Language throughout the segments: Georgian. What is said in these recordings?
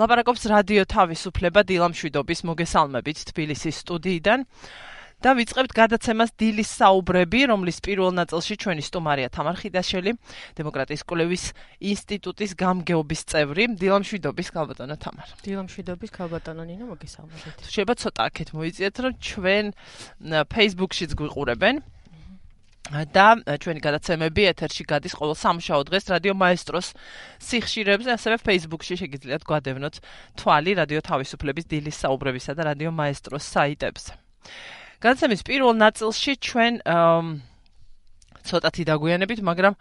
ლაპარაკობს რადიო თავისუფლება დილამშვიდობის მოგესალმებით თბილისის სტუდიიდან და ვიწყებთ გადაცემას დილის საუბრები, რომლის პირველ ნაწილში ჩვენი სტუმარია თამარ ხიდაშელი, დემოკრატიის კვლევის ინსტიტუტის გამგეობის წევრი. დილამშვიდობის ქალბატონო თამარ. დილამშვიდობის ქალბატონო ნინო მოგესალმებით. შეიძლება ცოტა აქეთ მოიწიეთ, რომ ჩვენ Facebook-შიც გვიყურებენ. და ჩვენი გადაცემები ეთერში გადის ყოველ სამშაბათ დღეს რადიო მაესტროს სიხშირებზე, ასევე Facebook-ში შეგიძლიათ გვადევნოთ თვალი რადიო თავისუფლების დილის საუბრებისა და რადიო მაესტროს საიტებზე. გადაცემის პირველ ნაწილში ჩვენ ცოტათი დაგვიანებით, მაგრამ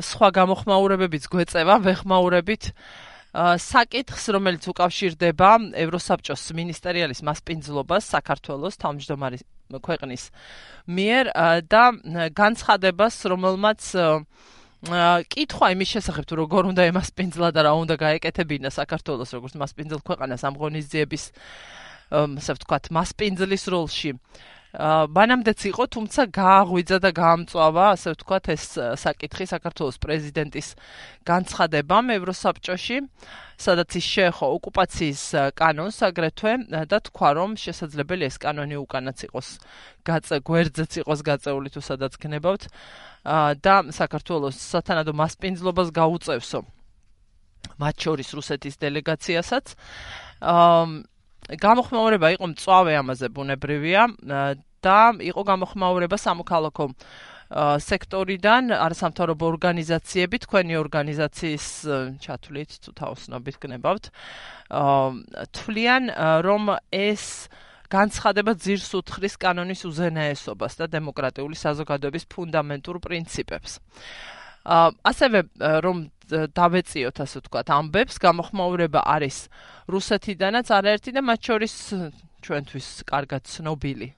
სხვა გამოხმაურებებიც გვეწევა, ვეხმაურებით საკითხს, რომელიც უკავშირდება ევროსაბჭოს მინისტერიალის მასპინძლობას საქართველოს თავმჯდომარის ქვეყნის მიერ და განცხადებას, რომელმაც კითხვა იმის შესახებ თუ როგორ უნდა ემასპინძლა და რა უნდა გაეკეთებინა საქართველოს როგორც მასპინძელ ქვეყანას ამ ღონისძიების ასე ვთქვათ მასპინძლის როლში ბანამდეც იყო, თუმცა გააღვიძა და გაამწვავა, ასე ვთქვათ, ეს საკითხი საქართველოს პრეზიდენტის განცხადებამ ევროსაბჭოში, სადაც ის შეეხო ოკუპაციის კანონს აგრეთვე და თქვა, რომ შესაძლებელი ეს კანონი უკანაც იყოს გაწე გვერდზეც იყოს გაწეული თუ სადაც გნებავთ და საქართველოს სათანადო მასპინძლობას გაუწევსო. მათ შორის რუსეთის დელეგაციასაც აა გამოხმაურება იყო მწვავე ამაზე ბუნებრივია და იყო გამოხმაურება სამოქალაქო სექტორიდან არასამთავრობო ორგანიზაციები თქვენი ორგანიზაციის ჩათვლით თუ თაოსნობით გნებავთ თვლიან რომ ეს განცხადება ძირს უთხრის კანონის უზენაესობას და დემოკრატიული საზოგადოების ფუნდამენტურ პრინციპებს. ასევე რომ დავეციოთ ასე ვთქვათ ამბებს გამოხმაურება არის რუსეთიდანაც არაერთი და მათ შორის ჩვენთვის კარგად ცნობილი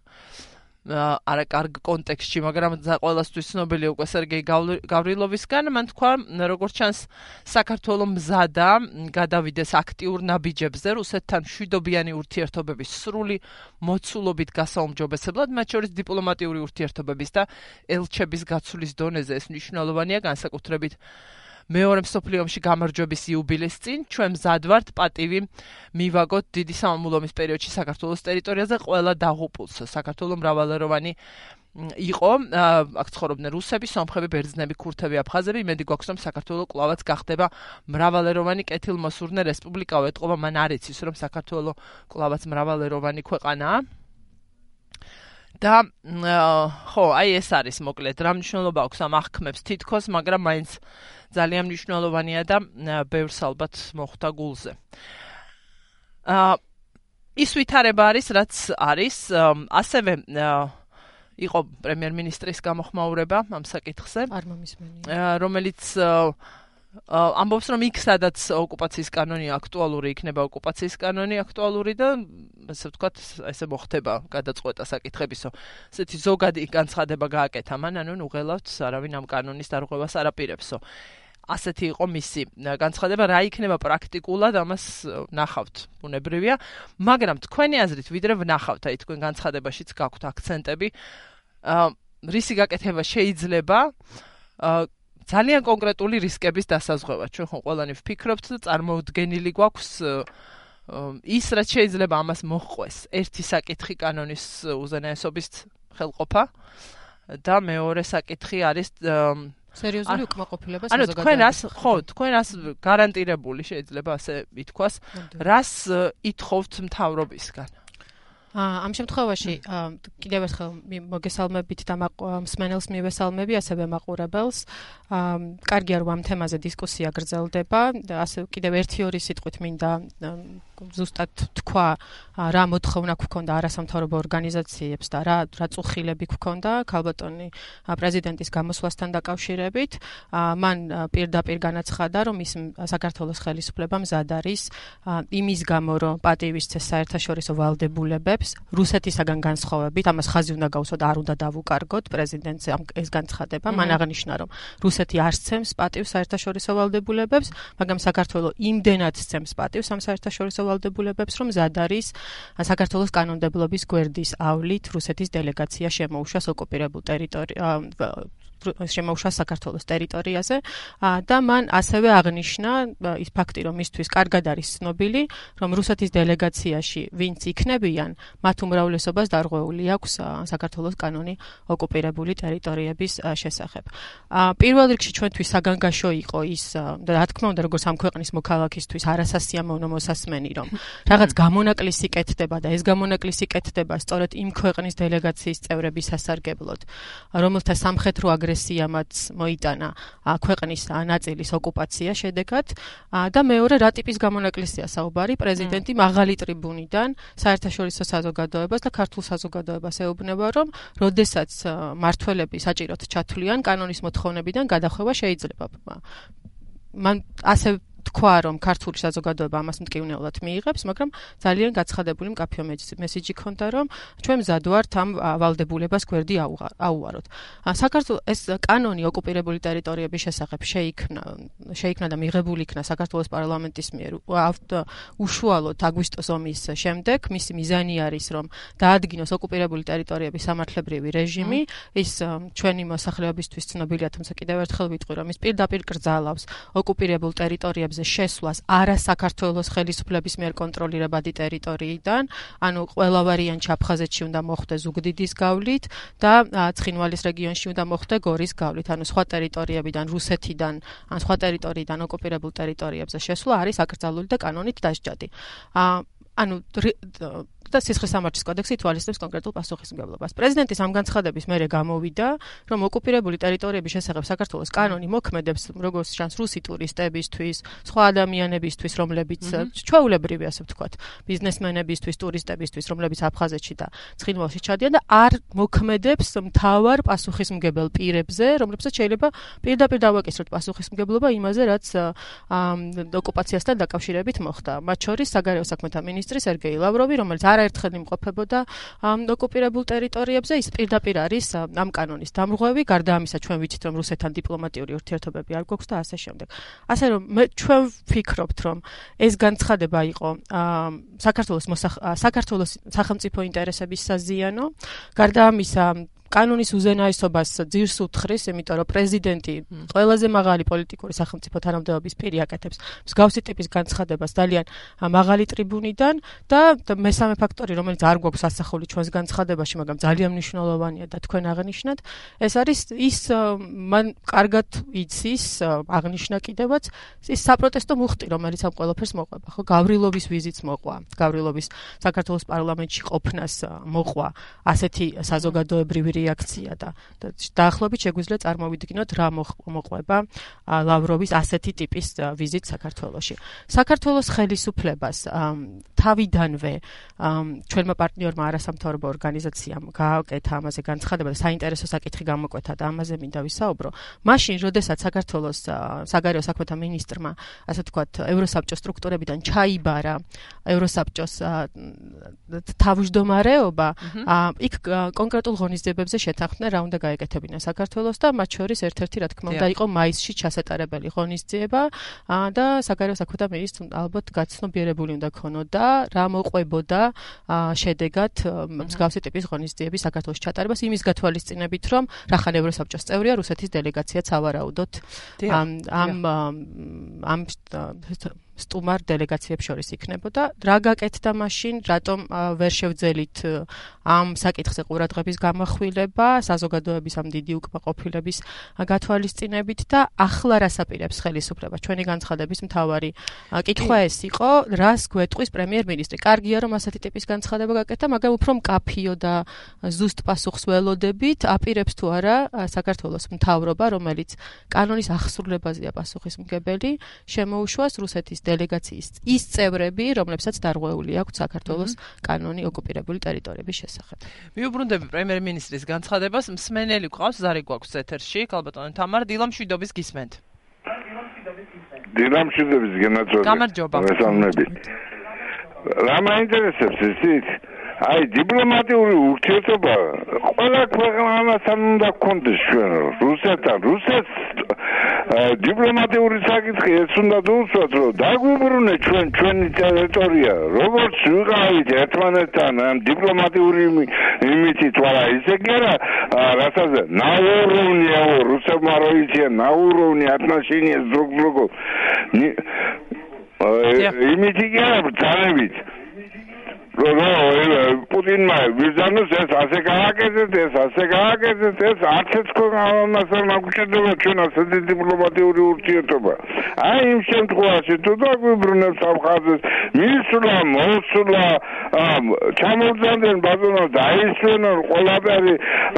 არა კარგ კონტექსტში, მაგრამ ყველასთვის ცნობილი უკვე სერგეი გავრილოვისგან, მან თქვა, როგორც ჩანს, საქართველოს მზადა გადავიდეს აქტიურ ნაბიჯებზე რუსეთთან შვიდობიანი ურთიერთობების სრული მოცულობით გასაუმჯობესებლად, მათ შორის დიპლომატიური ურთიერთობების და ელჩების გაცვლის დონეზე ეს მნიშვნელოვანია განსაკუთრებით მეორე მსოფლიო ომში გამარჯვების იუბილეს წინ ჩვენ მზად ვართ პატივი მივაგოთ დიდი სამამულომის პერიოდში საქართველოს ტერიტორიაზე ყველა დაღუპულს. საქართველოს მრავალეროვანი იყო აქ ცხოვრობდნენ რუსები, სომხები, ბერძნები, ქურთები, აფხაზები, იმედი გვაქვს რომ საქართველოს კლავაც გახდება მრავალეროვანი კეთილმოსურნე რესპუბლიკა, ეთყობა მან არ იცის რომ საქართველოს კლავაც მრავალეროვანი ქვეყანაა. და ხო, აი ეს არის მოკლედ რა მნიშვნელობა აქვს ამ აღქმებს თითქოს, მაგრამ მაინც ძალიან მნიშვნელოვანია და ბევრს ალბათ მოხვდა გულზე. აა ის ვითარება არის, რაც არის, ასევე იყო პრემიერ-მინისტრის გამოხმაურება ამ საკითხზე. არ მომისმენია. რომელიც ამბობს რომ იქ სადაც ოკუპაციის კანონი აქტუალური იქნება ოკუპაციის კანონი აქტუალური და ასე ვთქვათ ესე მოხდება გადაწყვეტა საკითხებისო ესეთი ზოგადი განცხადება გააკეთა მან ანუ უღელავთ არავინ ამ კანონის დარღვევას არ აპირებსო ასეთი იყო მისი განცხადება რა იქნება პრაქტიკულად ამას ნახავთ ბუნებრივია მაგრამ თქვენი აზრით ვიდრე ვნახავთ აი თქვენ განცხადებაშიც გაქვთ აქცენტები რისი გაკეთება შეიძლება ძალიან კონკრეტული რისკების დასაზღვევა. ჩვენ ხო ყველანი ვფიქრობთ და წარმოუდგენილი გვაქვს ის რაც შეიძლება ამას მოხყვეს. ერთი საკითხი კანონის უზენაესობის ხელყოფა და მეორე საკითხი არის სერიოზული უკმაყოფილება საზოგადოებაში. ანუ თქვენ ას ხო, თქვენ ას გარანტირებული შეიძლება ასე ითქვას, რას ითხოვთ მთავრობისგან? ამ შემთხვევაში კიდევ ერთხელ მოგესალმებით და მსმენელს მივესალმები, ასევე მაყურებელს. კარგია რომ ამ თემაზე დისკუსია გრძელდება და ასე კიდევ ერთი ორი სიტყვით მინდა ზუსტად თქვა რა მოთხოვნა გქონდა არასამთავრობო ორგანიზაციებს და რა რა წუხილები გქონდა ქალბატონი პრეზიდენტის გამოსვლასთან დაკავშირებით. მან პირდაპირ განაცხადა რომ ის საქართველოს ხელისუფლებამ მზად არის იმის გამო რომ პატივისცეს საერთაშორისო ვალდებულებებს რუსეთისაგან განსხვავებით ამას ხაზი უნდა გავუსვათ არ უნდა დავუკარგოთ პრეზიდენტს ეს განცხადება. მან აღნიშნა რომ რუსეთი არ სცემს პატივს საერთაშორისო ვალდებულებებს მაგრამ საქართველოს იმდენად სცემს პატივს ამ საერთაშორისო ვალდებულებებს, რომ ზადარის საქართველოს კანონმდებლობის გვერდის ავლით რუსეთის დელეგაცია შემოუშვას ოკუპირებულ ტერიტორიას შემოუშვა საქართველოს ტერიტორიაზე და მან ასევე აღნიშნა ის ფაქტი, რომ მისთვის კარგად არის ცნობილი, რომ რუსეთის დელეგაციაში ვინც იქნებიან, მათ უმრავლესობას დარღვეული აქვს საქართველოს კანონი ოკუპირებული ტერიტორიების შესახებ. პირველ რიგში ჩვენთვის საგანგაშო იყო ის რა თქმა უნდა, როგორც ამ ქვეყნის მოქალაქისთვის არასასიამოვნო მოსასმენი, რომ რაღაც გამონაკლისი კეთდება და ეს გამონაკლისი კეთდება სწორედ იმ ქვეყნის დელეგაციის წევრების სასარგებლოდ, რომელთა სამხედრო აგრესიამაც მოიტანა ქვეყნის ნაწილის ოკუპაცია შედეგად. და მეორე რა ტიპის გამონაკლისია საუბარი. პრეზიდენტი მაღალი ტრიბუნიდან საერთაშორისო საზოგადოებას და ქართულ საზოგადოებას ეუბნება რომ როდესაც მართველები საჭიროდ ჩათვლიან კანონის მოთხოვნებიდან გადახვევა შეიძლება. მან ასე თქვა რომ ქართული საზოგადოება ამას მტკივნეულად მიიღებს, მაგრამ ძალიან გაცხადებული მკაფიო მესიჯი ქონდა რომ ჩვენ მზად ვართ ამ ვალდებულებას გვერდი აუვაროთ. საქართველოს ეს კანონი ოკუპირებული ტერიტორიების შესახებ შეიქმნა შეიქმნა და მიღებული იქნა საქართველოს პარლამენტის მიერ უშუალოდ აგვისტოს ომის შემდეგ. მისი მიზანი არის რომ დაადგინოს ოკუპირებული ტერიტორიების სამართლებრივი რეჟიმი. ის ჩვენი მოსახლეობისთვის ცნობილია, თუმცა კიდევ ერთხელ ვიტყვი რომ ის პირდაპირ კრძალავს ოკუპირებულ ტერიტორიებს ტერიტორიებზე შესვლას არა საქართველოს ხელისუფლების მიერ კონტროლირებადი ტერიტორიიდან, ანუ ყველა ვარიანტი აფხაზეთში უნდა მოხდეს ზუგდიდის გავლით და ცხინვალის რეგიონში უნდა მოხდეს გორის გავლით, ანუ სხვა ტერიტორიებიდან, რუსეთიდან, ან სხვა ტერიტორიიდან ოკუპირებულ ტერიტორიებზე შესვლა არის აკრძალული და კანონით დასჯადი. ანუ და სისხლის სამართლის კოდექსი თვალისწინებს კონკრეტულ პასუხისმგებლობას. პრეზიდენტის ამ განცხადების მერე გამოვიდა, რომ ოკუპირებული ტერიტორიების შესახებ საქართველოს კანონი მოქმედებს როგორც შანს რუსი ტურისტებისთვის, სხვა ადამიანებისთვის, რომლებიც ჩვეულებრივი ასე ვთქვათ, ბიზნესმენებისთვის, ტურისტებისთვის, რომლებიც აფხაზეთში და ცხინვალში ჩადიან და არ მოქმედებს მთავარ პასუხისმგებელ პირებზე, რომლებსაც შეიძლება პირდაპირ დავაკისროთ პასუხისმგებლობა იმაზე, რაც ოკუპაციასთან დაკავშირებით მოხდა. მათ შორის საგარეო საქმეთა მინისტრი სერგეი ლავროვი, რომელიც არ არაერთხელ იმყოფებოდა ამ ოკუპირებულ ტერიტორიებზე. ის პირდაპირ არის ამ კანონის დამრღვევი. გარდა ამისა ჩვენ ვიცით რომ რუსეთთან დიპლომატიური ურთიერთობები არ გვაქვს და ასე შემდეგ. ასე რომ მე ჩვენ ვფიქრობთ რომ ეს განცხადება იყო საქართველოს საქართველოს სახელმწიფო ინტერესების საზიანო. გარდა ამისა კანონის უზენაესობას ძირს უთხრის, იმიტომ რომ პრეზიდენტი ყველაზე მაღალი პოლიტიკური სახელმწიფო თანამდებობის პირი აკეთებს. მსგავსი ტიპის განცხადებას ძალიან მაღალი ტრიბუნიდან და მესამე ფაქტორი, რომელიც არ გვაქვს ასახული ჩვენს განცხადებაში, მაგრამ ძალიან მნიშვნელოვანია და თქვენ აღნიშნეთ, ეს არის ის მან კარგად იცის აღნიშნა კიდევაც ის საპროტესტო მუხტი, რომელიც ამ ყველაფერს მოყვება, ხო, გავრილოვის ვიზიტს მოყვა, გავრილოვის საქართველოს პარლამენტში ყოფნას მოყვა ასეთი საზოგადოებრივი რეაქცია და დაახლოებით შეგვიძლია წარმოვიდგინოთ რა მოყვება ლავროვის ასეთი ტიპის ვიზიტ საქართველოში. საქართველოს ხელისუფლებას თავიდანვე ჩვენმა პარტნიორმა არასამთავრობო ორგანიზაციამ გააკეთა ამაზე განცხადება და საინტერესო საკითხი გამოკვეთა და ამაზე მინდა ვისაუბრო. მაშინ, როდესაც საქართველოს საგარეო საქმეთა მინისტრმა, ასე თქვათ, ევროსაბჭოს სტრუქტურებიდან ჩაიბარა ევროსაბჭოს თავმჯდომარეობა, იქ კონკრეტულ ღონისძიებებს ფონდზე შეთანხმდნენ რა უნდა გაეკეთებინა საქართველოს და მათ შორის ერთ-ერთი რა თქმა უნდა იყო მაისში ჩასატარებელი ღონისძიება და საგარეო საქმეთა მინისტრ ალბათ გაცნობიერებული უნდა ქონოდა რა მოყვებოდა შედეგად მსგავსი ტიპის ღონისძიების საქართველოს ჩატარებას. იმის გათვალისწინებით რომ რახან ევროსაბჭოს წევრია რუსეთის დელეგაციაც ავარაუდოთ ამ ამ ამ სტუმარ დელეგაციებს შორის იქნებოდა. რა გაკეთდა მაშინ, რატომ ვერ შევძელით ამ საკითხზე ყურადღების გამახვილება, საზოგადოების ამ დიდი უკმაყოფილების გათვალისწინებით და ახლა რასაპირებს ხელისუფლება? ჩვენი განცხადების მთავარი კითხვა ეს იყო, რას გვეტყვის პრემიერ-მინისტრი? კარგია რომ ასეთი ტიპის განცხადება გაკეთდა, მაგრამ უფრო მკაფიო და ზუსტ პასუხს ველოდებით, აპირებს თუ არა საქართველოს მთავრობა, რომელიც კანონის ახსრულებაზეა პასუხისმგებელი, შემოუშვას რუსეთის დელეგაციის ის წევრები, რომლებსაც დარღვეული აქვს საქართველოს კანონი ოკუპირებული ტერიტორიების შესახებ. მიუბრუნდები პრემიერ-მინისტრის განცხადებას, მსმენელი ყავს ზარი გვაქვს ეთერში, ალბათ თამარ დილამშვიდობის გისმენთ. დილამშვიდობის გენაცვალე. გამარჯობა. მესამნები. რა მაინტერესებს ისიც? აი დიპლომატიური ურთიერთობა ყველა ქვეყანასთან უნდა გქონდეს ჩვენ რუსეთთან რუსეთს დიპლომატიური საკითხი ეს უნდა დუცოთ რომ დაგვიბრუნე ჩვენ ჩვენი ტერიტორია როგორც ვიყავით ერთმანეთთან დიპლომატიური იმითით ვარა ისე კი არა რასაც ნაუროვნია რუსებმა როიციან ნაუროვნი ათნაშინია ზრუგ ზრუგო იმითი კი არა ბრძანებით პუტინმა ვიზანოს ეს ასე გააკეთეთ ეს ასე გააკეთეთ ეს არც ეს კონამასა მაგუჩენდება ჩვენ ასეთი დიპლომატიური ურთიერთობა. აი იმ შემთხვევაში თუ დაგვიბრუნებს სამხაზეს მისვლა მოსვლა ჩამოვძანდნენ ბაზონო დაისვენონ ყველაფერი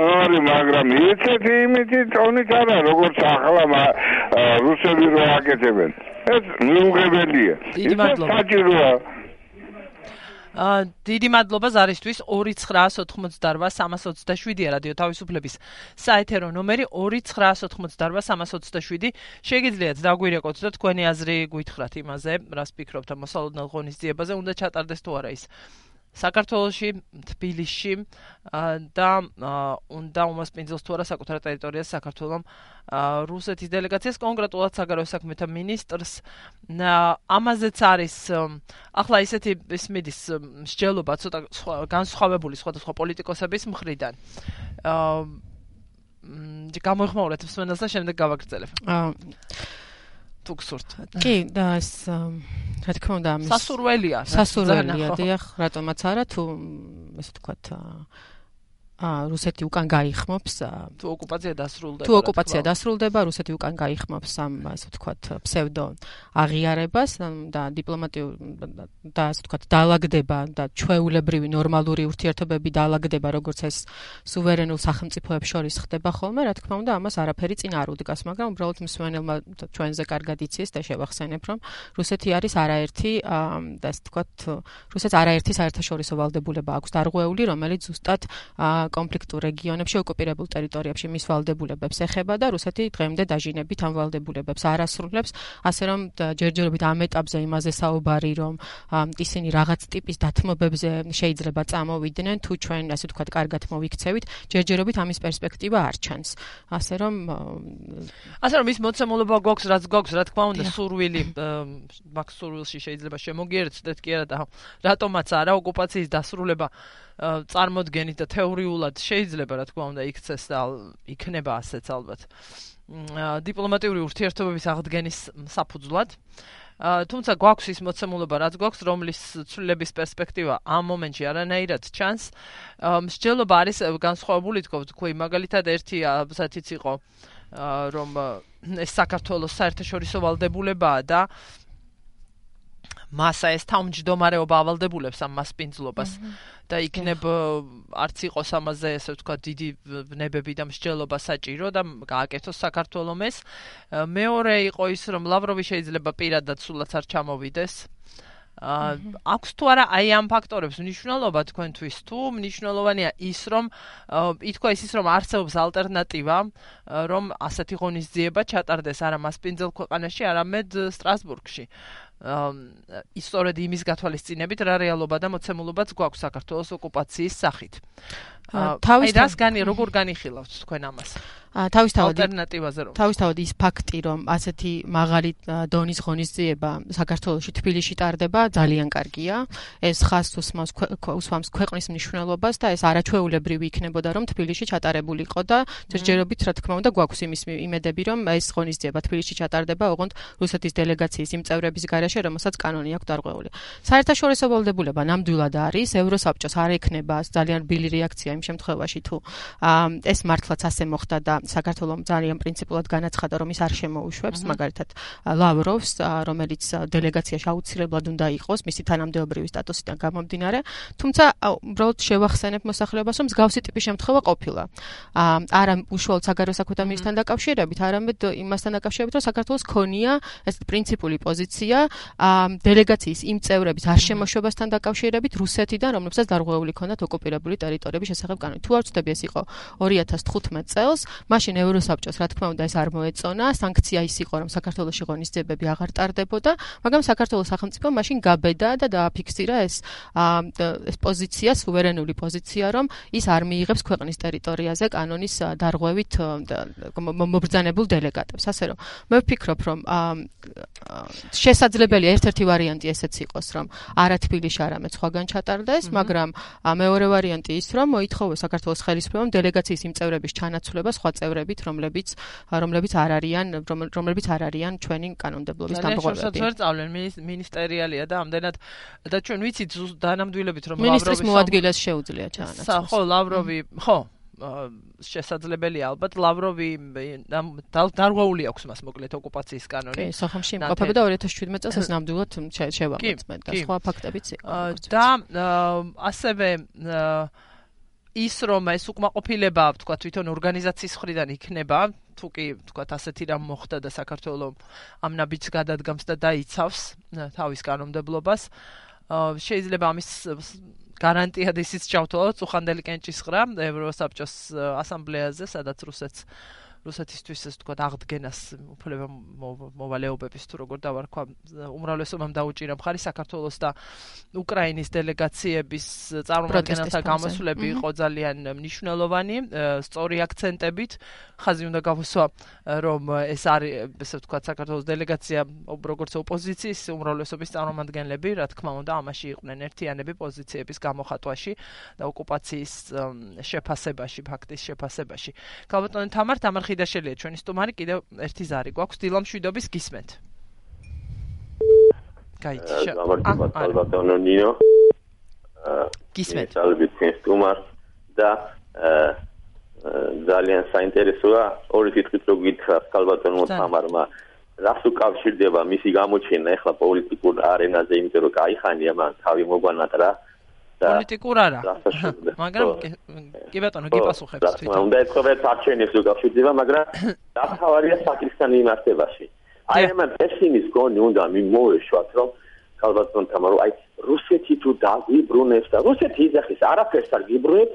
არის მაგრამ იცით იმითი ტონით არა როგორც ახლა რუსები რო აკეთებენ. ეს მიუღებელია. ის საჭიროა დიდი მადლობა ზარისთვის. 2988327 რადიო თავისუფლების საეთერო ნომერი 2988327 შეგიძლიათ დაგვირეკოთ და თქვენი აზრი გვითხრათ იმაზე რას ფიქრობთ ამ მოსალოდნელ ღონისძიებაზე. უნდა ჩატარდეს თუ არა ის საქართველოსში, თბილისში და უნდა უმასპინძელს თუ არა საკუთარ ტერიტორიას საქართველოს რუსეთის დელეგაციას კონკრეტულად საგარეო საქმეთა ministrs ამაზეც არის ახლა ისეთი ის მიდის მსჯელობა ცოტა განსხვავებული სხვადასხვა პოლიტიკოსების მხრიდან აა გამოიხმაურეთ მსმენელს და შემდეგ გავაგრძელებ. აა თუ გსურთ. კი, და ეს რა თქმა უნდა, ამის სასურველია. სასურველია, დიახ, რატომაც არა, თუ ესე ვთქვათ, აა რუსეთი უკან გაიხმობს თუ ოკუპაცია დასრულდება თუ ოკუპაცია დასრულდება რუსეთი უკან გაიხმობს ამ ასე ვთქვათ ფსევდო აღიარებას და დიპლომატიურ და ასე ვთქვათ დაალაგდება და ჩვეულებრივი ნორმალური ურთიერთობები დაალაგდება როგორც ეს სუვერენულ სახელმწიფოებს შორის ხდება ხოლმე რა თქმა უნდა ამას არაფერი წინ არ უდგას მაგრამ უბრალოდ მსვენელმა ჩვენზე კარგად იცის და შევახსენებ რომ რუსეთი არის არაერთი და ასე ვთქვათ რუსეთს არაერთი საერთაშორისო ვალდებულება აქვს დარღვეული რომელიც ზუსტად კონფლიქტურ რეგიონებში ოკუპირებულ ტერიტორიებში მის ვალდებულებებს ეხება და რუსეთი დღემდე დაჟინებით ამ ვალდებულებებს არასრულებს, ასე რომ ჯერჯერობით ამ ეტაპზე იმაზე საუბარი, რომ ისინი რაღაც ტიპის დათმობებზე შეიძლება წამოვიდნენ, თუ ჩვენ ასე ვთქვათ, კარგად მოვიქცევით, ჯერჯერობით ამის პერსპექტივა არ ჩანს. ასე რომ ასე რომ ის მოცემულობა გვაქვს, რაც გვაქვს, რა თქმა უნდა, სურვილი მაქვს სურვილში შეიძლება შემოგიერთდეთ კი არა და რატომაც არა ოკუპაციის დასრულება წარმოდგენით და თეორიულად შეიძლება რა თქმა უნდა იქცეს და იქნება ასეც ალბათ. დიპლომატიური ურთიერთობების აღდგენის საფუძვლად. თუმცა გვაქვს ის მოცემულობა რაც გვაქვს რომლის ცვლილების პერსპექტივა ამ მომენტში არანაირად ჩანს. მსჯელობა არის განსხვავებული თქო თქვი მაგალითად ერთი ასეთიც იყო რომ ეს საქართველოს საერთაშორისო ვალდებულებაა და მასა ეს თავმჯდომარეობა ავალდებულებს ამ მასპინძლობას და იქნებ არც იყოს ამაზე ესე ვთქვა დიდი ნებები და მსჯელობა საჭირო და გააკეთოს საქართველოს ეს. მეორე იყო ის რომ ლავროვი შეიძლება პირადად სულაც არ ჩამოვიდეს. აა აქვს თუ არა აი ამ ფაქტორებს? მნიშვნელობა თქვენთვის თუ მნიშვნელოვანია ის რომ ითქვა ის ის რომ არსებობს ალტერნატივა რომ ასეთი ღონისძიება ჩატარდეს არა მასპინძელ ქვეყანაში არამედ სტრასბურგში ისტორიად იმის გათვალისწინებით რა რეალობა და მოცემულობაც გვაქვს საქართველოს ოკუპაციის სახით. თავის აი რას განი როგორ განიხილავთ თქვენ ამას? თავისთავად ალტერნატივაზე რომ თავისთავად ის ფაქტი რომ ასეთი მაღალი დონის ღონისძიება საქართველოსში თბილისში ტარდება ძალიან კარგია ეს ხას უსმავს უსვამს ქვეყნის მნიშვნელობას და ეს არაჩვეულებრივი იქნებოდა რომ თბილისში ჩატარებულიყო და ჯერჯერობით რა თქმა უნდა გვაქვს იმის იმედები რომ ეს ღონისძიება თბილისში ჩატარდება ოღონდ რუსეთის დელეგაციის იმ წევრების გარეშე რომელსაც კანონი აქვს დარღვეული. საერთაშორისო ვალდებულება ნამდვილად არის ევროსაბჭოს არ ექნება ძალიან ბილი რეაქცია იმ შემთხვევაში თუ ეს მართლაც ასე მოხდა და საქართველოს ძალიან პრინციპულად განაცხადა, რომ ის არ შემოუშვებს, მაგალითად, ლავროვს, რომელიც დელეგაციაში აუცილებლად უნდა იყოს, მისი თანამდებობრივი სტატუსიდან გამომდინარე, თუმცა უბრალოდ შევახსენებ მოსახლეობას, რომ მსგავსი ტიპის შემთხვევა ყოფილა. არა უშუალოდ საგარეო საქმეთა მინისტრთან დაკავშირებით, არამედ იმასთან დაკავშირებით, რომ საქართველოს ქონია ეს პრინციპული პოზიცია, დელეგაციის იმ წევრების არ შემოშვებასთან დაკავშირებით რუსეთიდან, რომლებსაც დარღვეული ქონდათ ოკუპირებული ტერიტორიების შესახებ კანონი. თუ არ ვწდები ეს იყო 2015 წელს, მაშინ ევროსაბჭოს რა თქმა უნდა ეს არ მოეწონა, სანქცია ის იყო, რომ საქართველოს ღონისძიებები აღარ ტარდებოდა, მაგრამ საქართველოს სახელმწიფო მაშინ გაბედა და დააფიქსირა ეს ეს პოზიცია, სუვერენული პოზიცია, რომ ის არ მიიღებს ქვეყნის ტერიტორიაზე კანონის დარღვევით მობრძანებულ დელეგატებს. ასე რომ მე ვფიქრობ, რომ შესაძლებელია ერთ-ერთი ვარიანტი ესეც იყოს, რომ არა თბილისში, არამედ სხვაგან ჩატარდეს, მაგრამ მეორე ვარიანტი ის, რომ მოითხოვოს საქართველოს ხელისუფლებამ დელეგაციის იმ წევრების ჩანაცვლება სხვა წევრებით, რომლებიც რომლებიც არ არიან რომლებიც არ არიან ჩვენი კანონმდებლობის დამღვრელები. შეიძლება ვერ წავლენ მინისტერიალია და ამდენად და ჩვენ ვიცით დანამდვილებით რომ ლავროვი მინისტრის მოადგილეს შეუძლია ჩაანაცვლოს. ხო, ლავროვი, ხო, შესაძლებელია ალბათ ლავროვი დარღვეული აქვს მას მოკლედ ოკუპაციის კანონი. კი, სოხუმში იმყოფება და 2017 წელს ეს ნამდვილად შევამოწმეთ და სხვა ფაქტებიც იყო. და ასევე ის რომ ეს უკმაყოფილება, თქვა თვითონ ორგანიზაციის ხრიდან იქნება, თუ კი თქვა ასეთი რამ მოხდა და საქართველოს ამ ნაბიჯს გადადგამს და დაიცავს თავის კანონმდებლობას, შეიძლება ამის გარანტიად ისიც ჩავთვალოთ უხანდელი კენჭისყრა ევროსაბჭოს ასამბლეაზე, სადაც რუსეთს რუსეთისთვის ეს თქვა აღდგენას უფლება მოვალეობების თუ როგორ დავარქვა უმრავლესობამ დაუჭირა. მხარი საქართველოს და უკრაინის დელეგაციების წარმომადგენელთა გამოსვლები იყო ძალიან მნიშვნელოვანი სწორი აქცენტებით. ხაზი უნდა გავუსვა რომ ეს არის ესე ვთქვა საქართველოს დელეგაცია როგორც ოპოზიციის უმრავლესობის წარმომადგენლები რა თქმა უნდა ამაში იყვნენ ერთიანები პოზიციების გამოხატვაში და ოკუპაციის შეფასებაში ფაქტის შეფასებაში. ქალბატონი თამარ და შეიძლება ჩვენი სტუმარი კიდევ ერთი ზარი გვაქვს. დილამშვიდობის გისმენთ. გაიჩი გამარჯობა ბატონო ნინო გისმენთ. ალბათ ჩვენი სტუმარს და ძალიან საინტერესოა ორი სიტყვით რო გითხრათ კალბატონმა თამარმა რას უკავშირდება მისი გამოჩენა ეხლა პოლიტიკურ არენაზე იმიტომ რომ кайხანია მან თავი მოგვანატრა. აა პოლიტიკურ არა. მაგრამ კი ბატონო, გიპასუხებს თვითონ. უნდა ეთქვა საჩენებს უკავშირდება, მაგრამ დათავარია პაკისტანი იმართებაში. აი ამან პესიმის გონი უნდა მიმოეშვათ, რომ ქალბატონ თამარო, აი რუსეთი თუ დაიბრუნებს და რუსეთი იძახის არაფერს არ გიბრუნებს,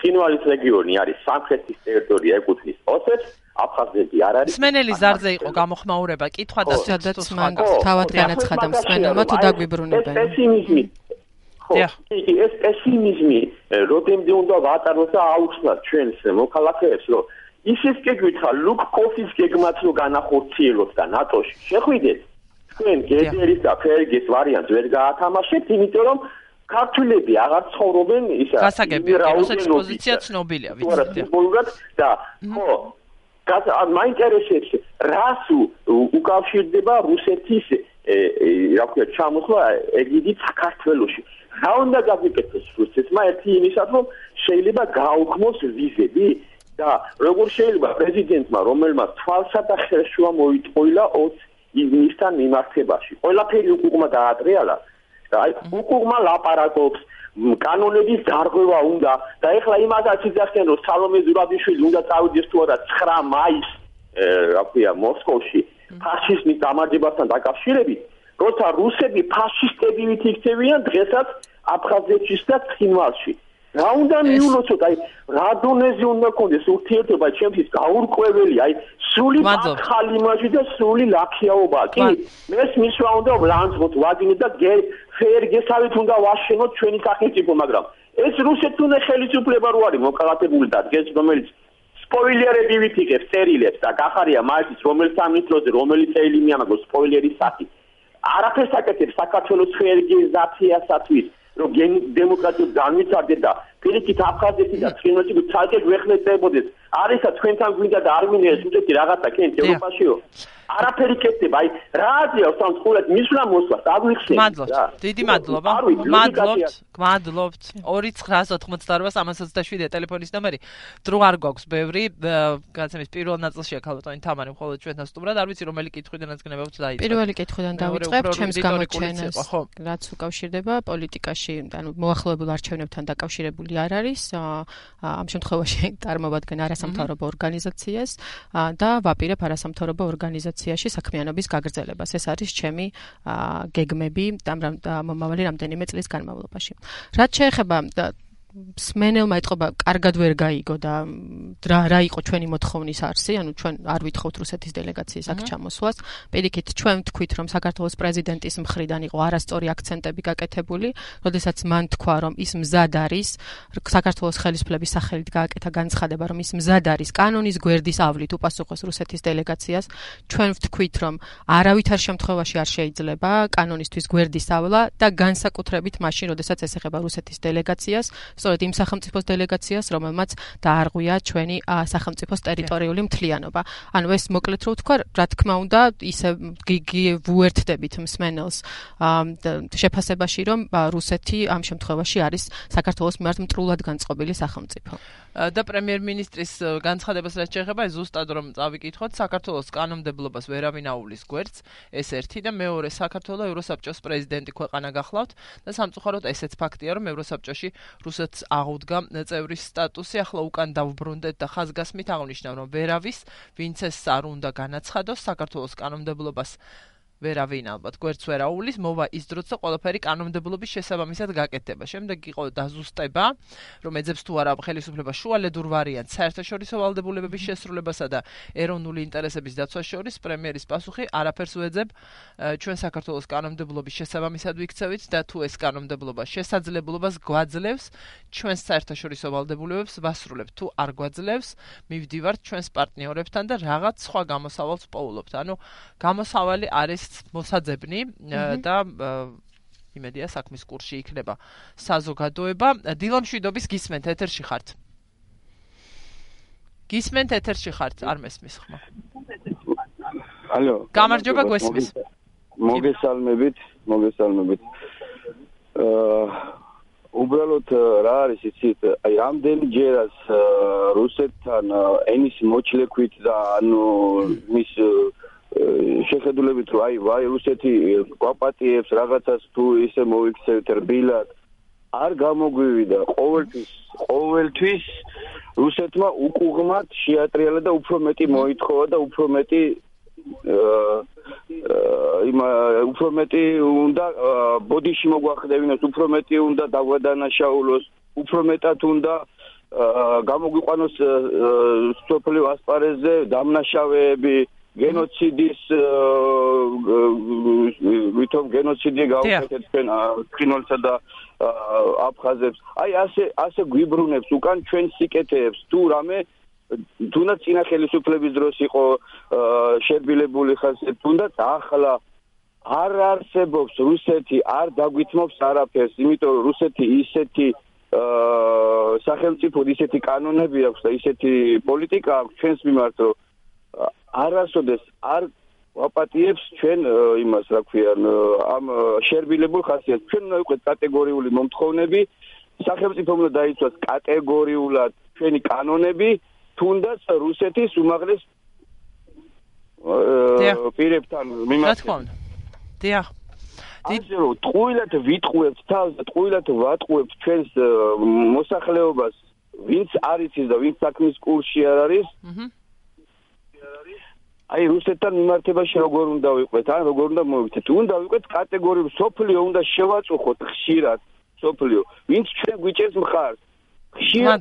ფინვალის რეგიონი არის სამხრეთის ტერიტორია ეკუთვნის ოსეთს აფხაზეთი არ არის. სმენელი ზარზე იყო გამოხმაურება კითხვა და სადაც მან თავად განაცხადა სმენელმა თუ დაგვიბრუნებენ პესიმიზმი ხო. კი ეს პესიმიზმი როდემდე უნდა ვატაროთ და აუხსნათ ჩვენს მოქალაქეებს რომ ისიც გეკითხა ლუკ კოფის გეგმაც რო განახორციელოთ და ნატოში. შეხვიდეთ? თქვენ გედერის და ფერგის ვარიანტს ვერ გაათამაშეთ იმიტომ რომ ქართულები აღარ ცხოვრობენ ისა რუსეთის პოზიცია ცნობილია ვიცით და ხო გასა მაინტერესებს რას უკავშირდება რუსეთის რა ქვია ჩამოსვლა ეგიდი საქართველოსში რა უნდა გაგვიკეთოს რუსეთმა ერთი იმისად რომ შეიძლება გაუქმოს ვიზები და როგორ შეიძლება პრეზიდენტმა რომელმაც თვალსა და ხელშუა მოიტყოილა 20 ივნისთან მიმართებაში. ყველაფერი უკუღმა დაატრიალა და აი უკუღმა ლაპარაკობს კანონების დარღვევა უნდა და ეხლა იმასაც იძახენ რომ სალომე ზურაბიშვილი უნდა წავიდეს თუ არა 9 მაისს რა ქვია მოსკოვში ფაშიზმის გამარჯვებასთან დაკავშირებით როცა რუსები ფაშისტები ვიქცევიან დღესაც აფხაზეთში და ცხინვალში. რა უნდა მიულოცოთ? აი რა დონეზე უნდა კონდეს ურთიერთობა ჩემთვის გაურკვეველი აი სული ხალი იმაში და სული ლაქიაობა კი მეს მისვა უნდა ვლანძღოთ ვაგინო და ფერ გესავით უნდა ვაშენოთ ჩვენი სახელმწიფო მაგრამ ეს რუსეთს უნდა ხელისუფლება რო არის მოკალათებული და დღეს რომელიც სპოილერები ვითიგებს წერილებს და გახარია მაისის რომელიც სამინისტროზე რომელიც წელი მიამაგოს სპოილერის სახით არაფერს აკეთებს საქართველოს ფერგიზაციასათვის რომ დემოკრატიულ განვითარდე და ფილიქით აფხაზეთი და ცხინვალში ცალკე გვეხნეწებოდეს არისა თქვენთან გვინდა და არ მინეს უთეთი რაღაცა კენთ ევროპაშიო არაფერი კეთდება აი რა აზია სამ სკოლად მისვლა მოსვას აღვიხსენე მადლობთ დიდი მადლობა. მადლობთ გმადლობთ 2988 ტელეფონის ნომერი დრო არ გვაქვს ბევრი. განაცემის პირველ ნაწილშია ქალბატონი თამარი მხოლოდ ჩვენთან სტუმრად. არ ვიცი რომელი კითხვიდანაც გნებავთ დაიწყო პირველი კითხვიდან დავიწყებ ჩემს გამოჩენას რაც უკავშირდება პოლიტიკაში ანუ მოახლოებულ არჩევნებთან დაკავშირებული არ არის. ამ შემთხვევაში წარმოვადგენ არა არასამთავრობო ორგანიზაციას და ვაპირებ არასამთავრობო ორგანიზაციაში საქმიანობის გაგრძელებას. ეს არის ჩემი გეგმები და მომავალი რამდენიმე წლის განმავლობაში. რაც შეეხება სმენელმა ეთყობა კარგად ვერ გაიგო და რა რა იყო ჩვენი მოთხოვნის არსი, ანუ ჩვენ არ ვითხოვთ რუსეთის დელეგაციის აქ ჩამოსვლას. პირიქით ჩვენ ვთქვით, რომ საქართველოს პრეზიდენტის მხრიდან იყო არასწორი აქცენტები გაკეთებული, როდესაც მან თქვა, რომ ის მზად არის საქართველოს ხელისუფლების სახელით გააკეთა განცხადება, რომ ის მზად არის კანონის გვერდის ავლით უპასუხოს რუსეთის დელეგაციას. ჩვენ ვთქვით, რომ არავითარ შემთხვევაში არ შეიძლება კანონისთვის გვერდის ავლა და განსაკუთრებით მაშინ, როდესაც ეს ეხება რუსეთის დელეგაციას. სწორედ იმ სახელმწიფოს დელეგაციას, რომელმაც დაარღვია ჩვენი სახელმწიფოს ტერიტორიული მთლიანობა. ანუ ეს მოკლედ რო ვთქვა, რა თქმა უნდა, ისე ვუერთდებით მსმენელს შეფასებაში, რომ რუსეთი ამ შემთხვევაში არის საქართველოს მიმართ მტრულად განწყობილი სახელმწიფო. და პრემიერ-მინისტრის განცხადებას რაც შეეხება, ზუსტად რომ წავიკითხოთ, საქართველოს კანონმდებლობას ვერავინ აულის გვერდს, ეს ერთი და მეორე საქართველოს ევროსაბჭოს პრეზიდენტი ქვეყანა გახლავთ და სამწუხაროდ ესეც ფაქტია, რომ ევროსაბჭოში რუსეთს აღუდგა წევრის სტატუსი, ახლა უკან დავბრუნდეთ და ხაზგასმით აღნიშნავ, რომ ვერავის, ვინც ეს არ უნდა განაცხადოს საქართველოს კანონმდებლობას ვერავინ ალბათ გვერდს ვერ აულის, მოვა ის დროც და ყველაფერი კანონმდებლობის შესაბამისად გაკეთდება. შემდეგ იყო დაზუსტება, რომ ეძებს თუ არა ხელისუფლება შუალედურ ვარიანტს საერთაშორისო ვალდებულებების შესრულებასა და ეროვნული ინტერესების დაცვას შორის პრემიერის პასუხი არაფერს უეძებ ჩვენ საქართველოს კანონმდებლობის შესაბამისად ვიქცევით და თუ ეს კანონმდებლობა შესაძლებლობას გვაძლევს ჩვენ საერთაშორისო ვალდებულებებს ვასრულებთ. თუ არ გვაძლევს, მივდივართ ჩვენს პარტნიორებთან და რაღაც სხვა გამოსავალს პოულობთ. ანუ გამოსავალი არის მოსაძებნი და იმედია საქმის კურსში იქნება საზოგადოება. დილამშვიდობის გისმენთ ეთერში ხართ. გისმენთ ეთერში ხართ, არ მესმის ხმა. ალო. გამარჯობა გვესმის. მოგესალმებით, მოგესალმებით. აა უბრალოდ რა არის იცით, აი ამდენი ჯერას რუსეთთან ენის მოჩლექვით და ანუ მის შეხედულებით რომ აი ვაი რუსეთი კვაპატიებს რაღაცას თუ ისე მოიქცევთ რბილად არ გამოგვივიდა. ყოველთვის ყოველთვის რუსეთმა უკუღმად შეატრიალა და უფრო მეტი მოითხოვა და უფრო მეტი იმ უფრო მეტი უნდა ბოდიში მოგვახდევინოს უფრო მეტი უნდა დაგვადანაშაულოს უფრო მეტად უნდა გამოგვიყვანოს სოფლიო ასპარეზზე დამნაშავეები გენოციდის ვითომ გენოციდი გავუკეთეთ ჩვენ ქინოლსა და აფხაზებს. აი ასე ასე გვიბრუნებს უკან ჩვენ სიკეთეებს. თუ რამე თუნდაც ძინა ხელისუფლების დროს იყო შერბილებული ხალხი თუნდაც ახლა არ არსებობს რუსეთი არ დაგვითმობს არაფერს იმიტომ რომ რუსეთი ისეთი აა სახელმწიფო ისეთი კანონები აქვს და ისეთი პოლიტიკა აქვს ჩვენს მიმართ რომ არასოდეს არ ვაპატიებს ჩვენ იმას რა ქვია ამ შერბილებულ ხასიათს. ჩვენ უნდა ვიყოთ კატეგორიული მომთხოვნები სახელმწიფო უნდა დაიცვას კატეგორიულად ჩვენი კანონები თუნდაც რუსეთის უმაღლეს პირებთან მიმართ რა თქმა უნდა. დიახ. დიახ ტყუილად ვიტყუებთ თავს და ტყუილად ვატყუებთ ჩვენს მოსახლეობას ვინც არის ის და ვინც საქმის კურსში არ არის აჰა აი რუსეთთან მიმართებაში როგორ უნდა ვიყვეთ? ან როგორ უნდა მოვიქცეთ? უნდა ვიყვეთ კატეგორიულ სოფლიო უნდა შევაწუხოთ ხშირად სოფლიო. ვინც ჩვენ გვიჭერს მხარს? ხშირად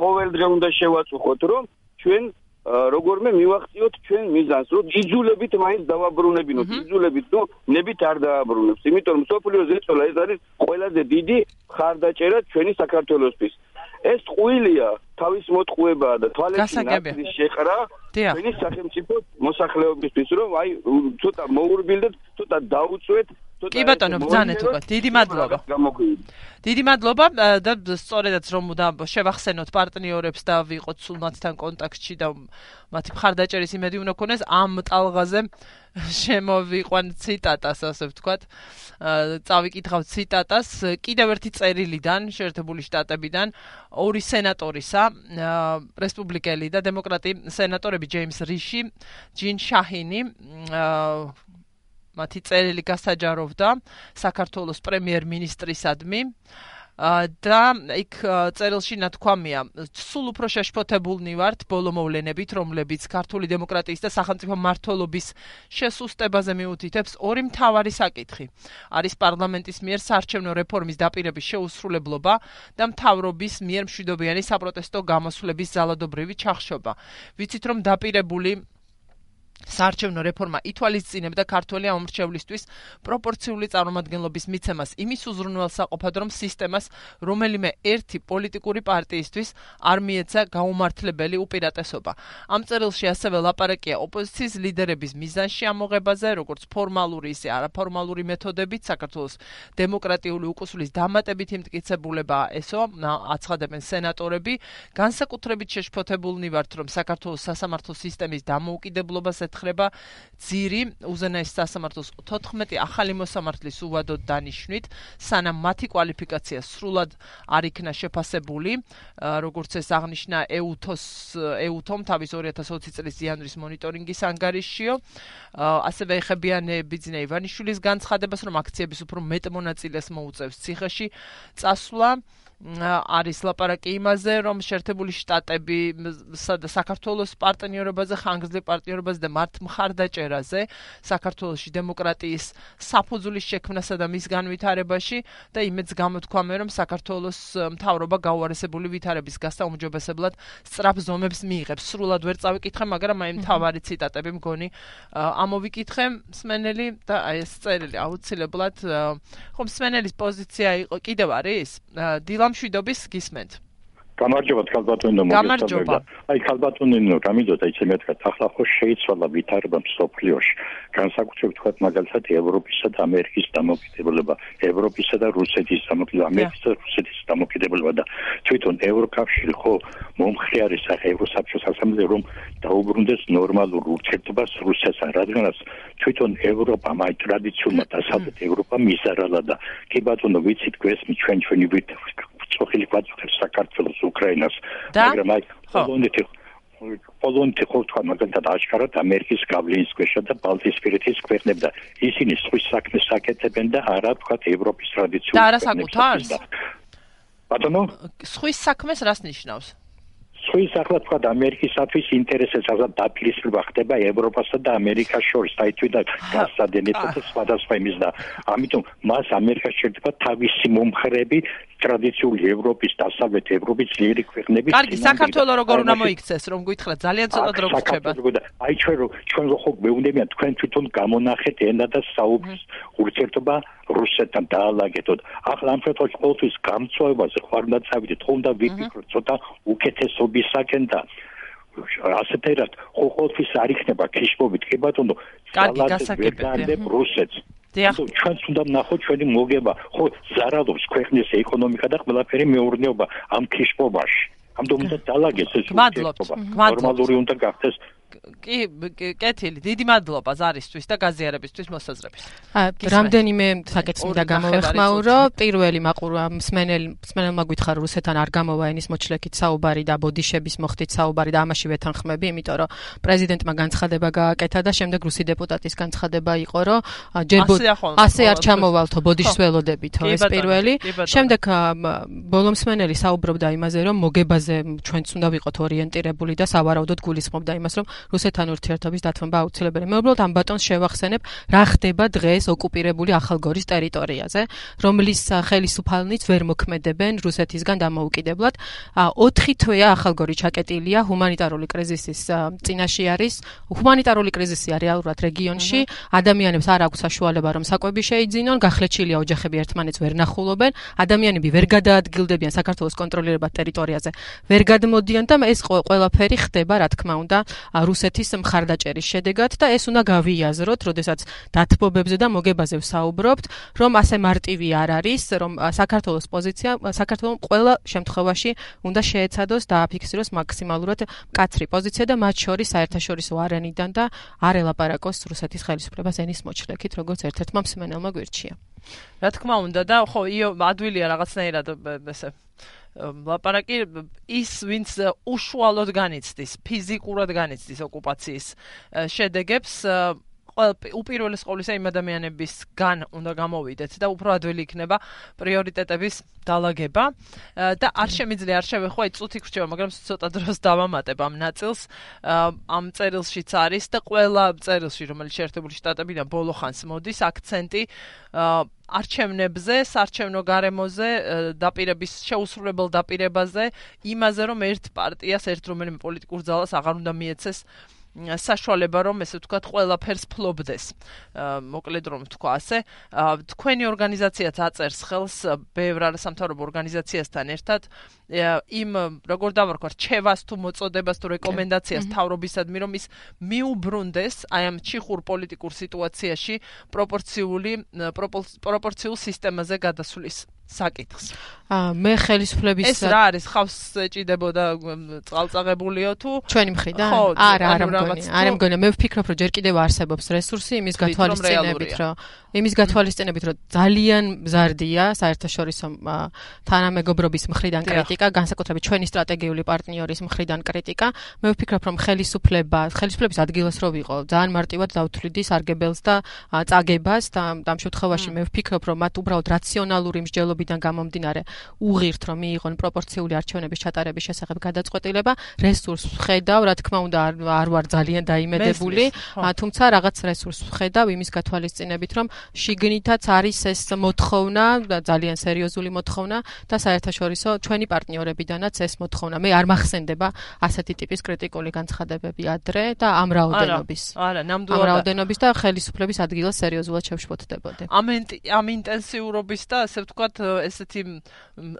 ყოველდღე უნდა შევაწუხოთ, რომ ჩვენ როგორმე მივახციოთ ჩვენ მიზანს, რომ იძულებით მაინც დავაბრუნებინოთ, იძულებით, რომ ნებით არ დააბრუნებს. იმიტომ რომ სოფლიო ზეწოლა ეს არის ყველაზე დიდი ხარდაჭერა ჩვენი საქართველოსთვის. ეს ყუილია თავის მოტყუებაა და თვალებში ნაცრის შეყრა ჩვენი სახელმწიფო მოსახლეობისთვის რომ აი ცოტა მოურბილდეთ ცოტა დაუწვეთ კი ბატონო ბძანეთ უკვე. დიდი მადლობა. დიდი მადლობა და სწორედაც რომ და შევახსენოთ პარტნიორებს და ვიყოთ სულ მათთან კონტაქტში და მათი მხარდაჭერის იმედი უნდა ქონდეს ამ ტალღაზე შემოვიყვან ციტატას ასე ვთქვათ. წავიკითხავ ციტატას. კიდევ ერთი წერილიდან შეერთებული შტატებიდან ორი სენატორისა რესპუბლიკელი და დემოკრატი სენატორები ჯეიმს რიში ჯინ შაჰინი მათი წერილი გასაჯაროვდა საქართველოს პრემიერ-მინისტრისადმი. და იქ წერილში ნათქვამია სულ უფრო შეშფოთებულნი ვართ ბოლო მოვლენებით რომლებიც ქართული დემოკრატიის და სახელმწიფო მართლობის შესუსტებაზე მიუთითებს ორი მთავარი საკითხი. არის პარლამენტის მიერ საარჩევნო რეფორმის დაპირების შეუსრულებლობა და მთავრობის მიერ მშვიდობიანი საპროტესტო გამოსვლების ძალადობრივი ჩახშობა. ვიცით რომ დაპირებული საარჩევნო რეფორმა ითვალისწინებდა ქართული ამორჩევლისთვის პროპორციული წარმომადგენლობის მიცემას იმის უზრუნველსაყოფად, რომ სისტემას რომელიმე ერთი პოლიტიკური პარტიისთვის არ მიეცა გაუმართლებელი უპირატესობა. ამ წერილში ასევე ლაპარაკია ოპოზიციის ლიდერების მიზანში ამოღებაზე, როგორც ფორმალური, ისე არაფორმალური მეთოდებით საქართველოს დემოკრატიული უკუსulis დამატებითი მტკიცებულებაა ესო, აცხადებენ სენატორები, განსაკუთრებით შეშფოთებულნი ვართ, რომ საქართველოს სასამართლო სისტემის დამოუკიდებლობას ეთხრება ძირი უზენაეს სასამართლოს 14 ახალი მოსამართლის უვადოდ დანიშნვით, სანამ მათი კვალიფიკაცია სრულად არ იქნა შეფასებული, როგორც ეს აღნიშნა ეუთოს ეუთომ თავის 2020 წლის იანვრის მონიტორინგის ანგარიშშიო, ასევე ეხებიან ბიძინა ივანიშვილის განცხადებას, რომ აქციების უფრო მეტ მონაწილეს მოუწევს ციხეში წასვლა. არის ლაპარაკი იმაზე, რომ შეერთებული შტატები საქართველოს პარტნიორობაზე, ხანგრძლივ პარტნიორობაზე და მართ მხარდაჭერაზე საქართველოსი დემოკრატიის საფუძვლის შექმნასა და მის განვითარებაში და იმედს გამოთქვამე, რომ საქართველოს მთავრობა გაუარესებული ვითარების გასაუმჯობესებლად სწრაფ ზომებს მიიღებს. სრულად ვერ წავიკითხე, მაგრამ აი მთავარი ციტატები მგონი ამოვიკითხე მსმენელი და აი ეს წერილი აუცილებლად ხომ მსმენელის πოზიცია იყო კიდევ არის? დილა გამშვიდობის გისმენთ. გამარჯობა თქალბატონო მოგესალმება. აი თქალბატონო გამიდოთ აი შემეთქათ ახლა ხო შეიცვალა ვითარება მსოფლიოში. განსაკუთრებით თქვა მაგალითად ევროპისა და ამერიკის დამოკიდებულება, ევროპისა და რუსეთის დამოკიდებულება, ამერიკისა და რუსეთის დამოკიდებულება და თვითონ ევროკავშირი ხო მომხრე არის ახ ევროსაბჭოს ასამბლეა რომ დაუბრუნდეს ნორმალურ ურთიერთობას რუსეთთან, რადგანაც თვითონ ევროპა მაი ტრადიციულად დასავლეთ ევროპა მიზარალა და კი ბატონო ვიცით გვესმი ჩვენ ჩვენი ვითარება წოხილი გვაწუხებს საქართველოს უკრაინას მაგრამ აი პოლონეთი პოლონეთი ხო თქვა მაგალითად აშკარად ამერიკის გავლენის ქვეშ და ბალტიისპირეთის ქვეყნები და ისინი სხვის საქმეს აკეთებენ და არა თქვა ევროპის ტრადიციული და არა საკუთარს ბატონო? სხვის საქმეს რას ნიშნავს? სხვის ახლა თქვა ამერიკისათვის ინტერესებს ახლა დაპირისპირება ხდება ევროპასა და ამერიკას შორის აი თვითონ გასადენებო და სხვადასხვა იმის და ამიტომ მას ამერიკა შეიძლება თავისი მომხრები ტრადიციული ევროპის დასავლეთ ევროპის ძლიერი ქვეყნების კარგი საქართველოს როგორ უნდა მოიქცეს რომ გითხრათ ძალიან ცოტა დრო გრჩება აი ჩვენ რო ჩვენ რო ხო მეუნდებიან თქვენ თვითონ გამონახეთ ენა და საუბრის ურთიერთობა რუსეთთან დაალაგეთოთ ახლა ამ შემთხვევაში ყოველთვის გამწვევაზე ხარ უნდა წავიდეთ ხო უნდა ვიფიქროთ ცოტა უკეთესობისაკენ და ასეთერად ხო ყოველთვის არ იქნება ქიშმობით კი ბატონო? კარგი გასაგებია რუსეთს დიახ ჩვენც უნდა ნახოთ ჩვენი მოგება. ხო ზარალობს ქვეყნის ეკონომიკა და ყველაფერი მეურნეობა ამ ქიშპობაში ამ დომდა დალაგეს ეს ნორმალური უნდა გახდეს კი კეთილი დიდი მადლობა ზარისთვის და გაზიარებისთვის მოსაზრების რამდენიმე საკითხს მინდა გამოვეხმაურო პირველი მაყურა მსმენელ მსმენელმა გითხრა რუსეთთან არ გამოვა ენის მოჩლექით საუბარი და ბოდიშების მოხდით საუბარი და ამაში ვეთანხმები იმიტომ რომ პრეზიდენტმა განცხადება გააკეთა და შემდეგ რუსი დეპუტატის განცხადება იყო რომ ჯერ ასე არ ჩამოვალთო ბოდიშს ველოდებითო ეს პირველი. შემდეგ ბოლომსმენელი საუბრობდა იმაზე რომ მოგებაზე ჩვენც უნდა ვიყოთ ორიენტირებული და სავარაუდოდ გულისხმობდა იმას რომ რუსეთთან ურთიერთობის დათმობა აუცილებელია. მე უბრალოდ ამ ბატონს შევახსენებ, რა ხდება დღეს ოკუპირებული ახალგორის ტერიტორიაზე, რომლის ხელისუფალნიც ვერ მოქმედებენ რუსეთისგან დამოუკიდებლად. 4 თვეა ახალგორი ჩაკეტილია ჰუმანიტარული კრიზისის წინაშე არის. ჰუმანიტარული კრიზისია რეალურად რეგიონში. ადამიანებს არ აქვს საშუალება რომ საკვები შეიძინონ, გახლეჩილია ოჯახები ერთმანეთს ვერ ნახულობენ. ადამიანები ვერ გადაადგილდებიან საქართველოს კონტროლირებად ტერიტორიაზე. ვერ გადმოდიან და ეს ყველაფერი ხდება, რა თქმა უნდა, რუსეთის მხარდაჭერის შედეგად და ეს უნდა გავიაზროთ, როდესაც დათბობებზე და მოგებაზე ვსაუბრობთ, რომ ასე მარტივი არ არის, რომ საქართველოს პოზიცია საქართველოს ყველა შემთხვევაში უნდა შეეცადოს და აფიქსიროს მაქსიმალურად მკაცრი პოზიცია და მათ შორის საერთაშორისო არენიდან და არ ელაპარაკოს რუსეთის ხელისუფლებას ენის მოჩლექით, როგორც ერთ-ერთმა მსმენელმა გვირჩია. რა თქმა უნდა და ხო ადვილია რაღაცნაირად ესე ლაპარაკი ის ვინც უშუალოდ განიცდის ფიზიკურად განიცდის ოკუპაციის შედეგებს უპირველეს ყოვლისა იმ ადამიანებისგან უნდა გამოვიდეთ და უფრო ადვილი იქნება პრიორიტეტების დალაგება და არ შემიძლია არ შევეხო აი წუთი გრჩება მაგრამ ცოტა დროს დავამატებ ამ ნაწილს. ამ წერილშიც არის და ყველა წერილში რომელიც შეერთებული შტატებიდან ბოლო ხანს მოდის აქცენტი არჩევნებზე, საარჩევნო გარემოზე, დაპირების შეუსრულებელ დაპირებაზე, იმაზე რომ ერთ პარტიას, ერთ რომელიმე პოლიტიკურ ძალას აღარ უნდა მიეცეს საშუალება რომ ესე ვთქვათ ყველაფერს ფლობდეს. მოკლედ რომ ვთქვა ასე, თქვენი ორგანიზაციაც აწერს ხელს ბევრ არასამთავრობო ორგანიზაციასთან ერთად იმ როგორ დავარქვა რჩევას თუ მოწოდებას თუ რეკომენდაციას თავრობისადმი რომ ის მიუბრუნდეს აი ამ ჩიხურ პოლიტიკურ სიტუაციაში პროპორციული პროპორციულ სისტემაზე გადასulis საკითხს. აა მე ხელისუფლების ეს რა არის ხავს ეჭიდებოდა წალწაღებულიო თუ ჩვენი მხრიდან? არა, არა მგონი. არა მგონი, მე ვფიქრობ რომ ჯერ კიდევ არსებობს რესურსი იმის გათვალისწინებით, რომ იმის გათვალისწინებით, რომ ძალიან მზარდია საერთაშორისო თანამეგობრობის მხრიდან კრიტიკა, განსაკუთრებით ჩვენი სტრატეგიული პარტნიორის მხრიდან კრიტიკა. მე ვფიქრობ რომ ხელისუფლება, ხელისუფლების ადგილას რო ვიყო, ძალიან მარტივად დავთვლიდი სარგებელს და წაგებას და ამ შემთხვევაში მე ვფიქრობ რომ მათ უბრალოდ რაციონალური მსჯელობა მიღწევებიდან გამომდინარე უღირთ რომ მიიღონ პროპორციული არჩევნების ჩატარების შესახებ გადაწყვეტილება რესურს ხედავ რა თქმა უნდა არ ვარ ძალიან დაიმედებული თუმცა რაღაც რესურს ხედავ იმის გათვალისწინებით რომ შიგნითაც არის ეს მოთხოვნა ძალიან სერიოზული მოთხოვნა და საერთაშორისო ჩვენი პარტნიორებიდანაც ეს მოთხოვნა. მე არ მახსენდება ასეთი ტიპის კრიტიკული განცხადებები ადრე და ამ რაოდენობის. არა ნამდვილად ამ რაოდენობის და ხელისუფლების ადგილას სერიოზულად შევშფოთდებოდი ამ ამ ინტენსიურობის და ასე ვთქვათ ესეთი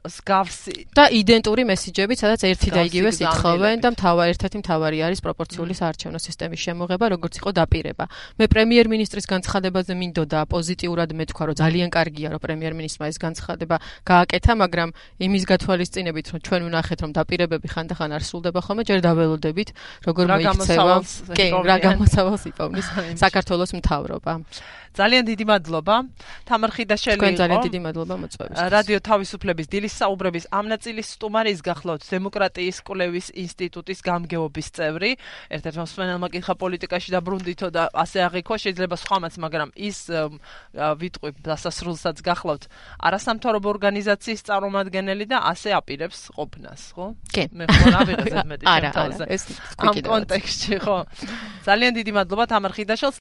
სგავსი და იდენტური მესიჯები, სადაც ერთი და იგივე სიტყვენ და მთავარი ერთ-ერთი მთავარი არის პროპორციული საარჩევნო სისტემის შემოღება, როგორც იყო დაპირება. მე პრემიერ-მინისტრის განცხადებაზე მინდოდა პოზიტიურად მეთქვა, რომ ძალიან კარგია, რომ პრემიერ-მინისტრმა ეს განცხადება გააკეთა, მაგრამ იმის გათვალისწინებით, რომ ჩვენ ვნახეთ, რომ დაპირებები ხანდახან არ სრულდება ხოლმე, ჯერ დაველოდებით, როგორ მოიქცევა, კი, რა გამოსავალს იპოვნის საქართველოს მთავრობა. ძალიან დიდი მადლობა. თამარ ხიდაშელი იყო. თქვენ ძალიან დიდი მადლობა მოწვევისთვის. რადიო თავისუფლების დილის საუბრების ამ ნაწილის სტუმარის გახლავთ დემოკრატიის კვლევის ინსტიტუტის გამგეობის წევრი. ერთ-ერთ მოსმენელმა კითხა პოლიტიკაში დაბრუნდითო და ასე აღიქვა, შეიძლება სხვამაც, მაგრამ ის ვიტყვი დასასრულსაც გახლავთ არასამთავრობო ორგანიზაციის წარმომადგენელი და ასე აპირებს ყოფნას, ხო? კი. მე ხო რა ვიღებ მეტი ეს ამ კონტექსტში ხო. ძალიან დიდი მადლობა თამარ ხიდაშელს.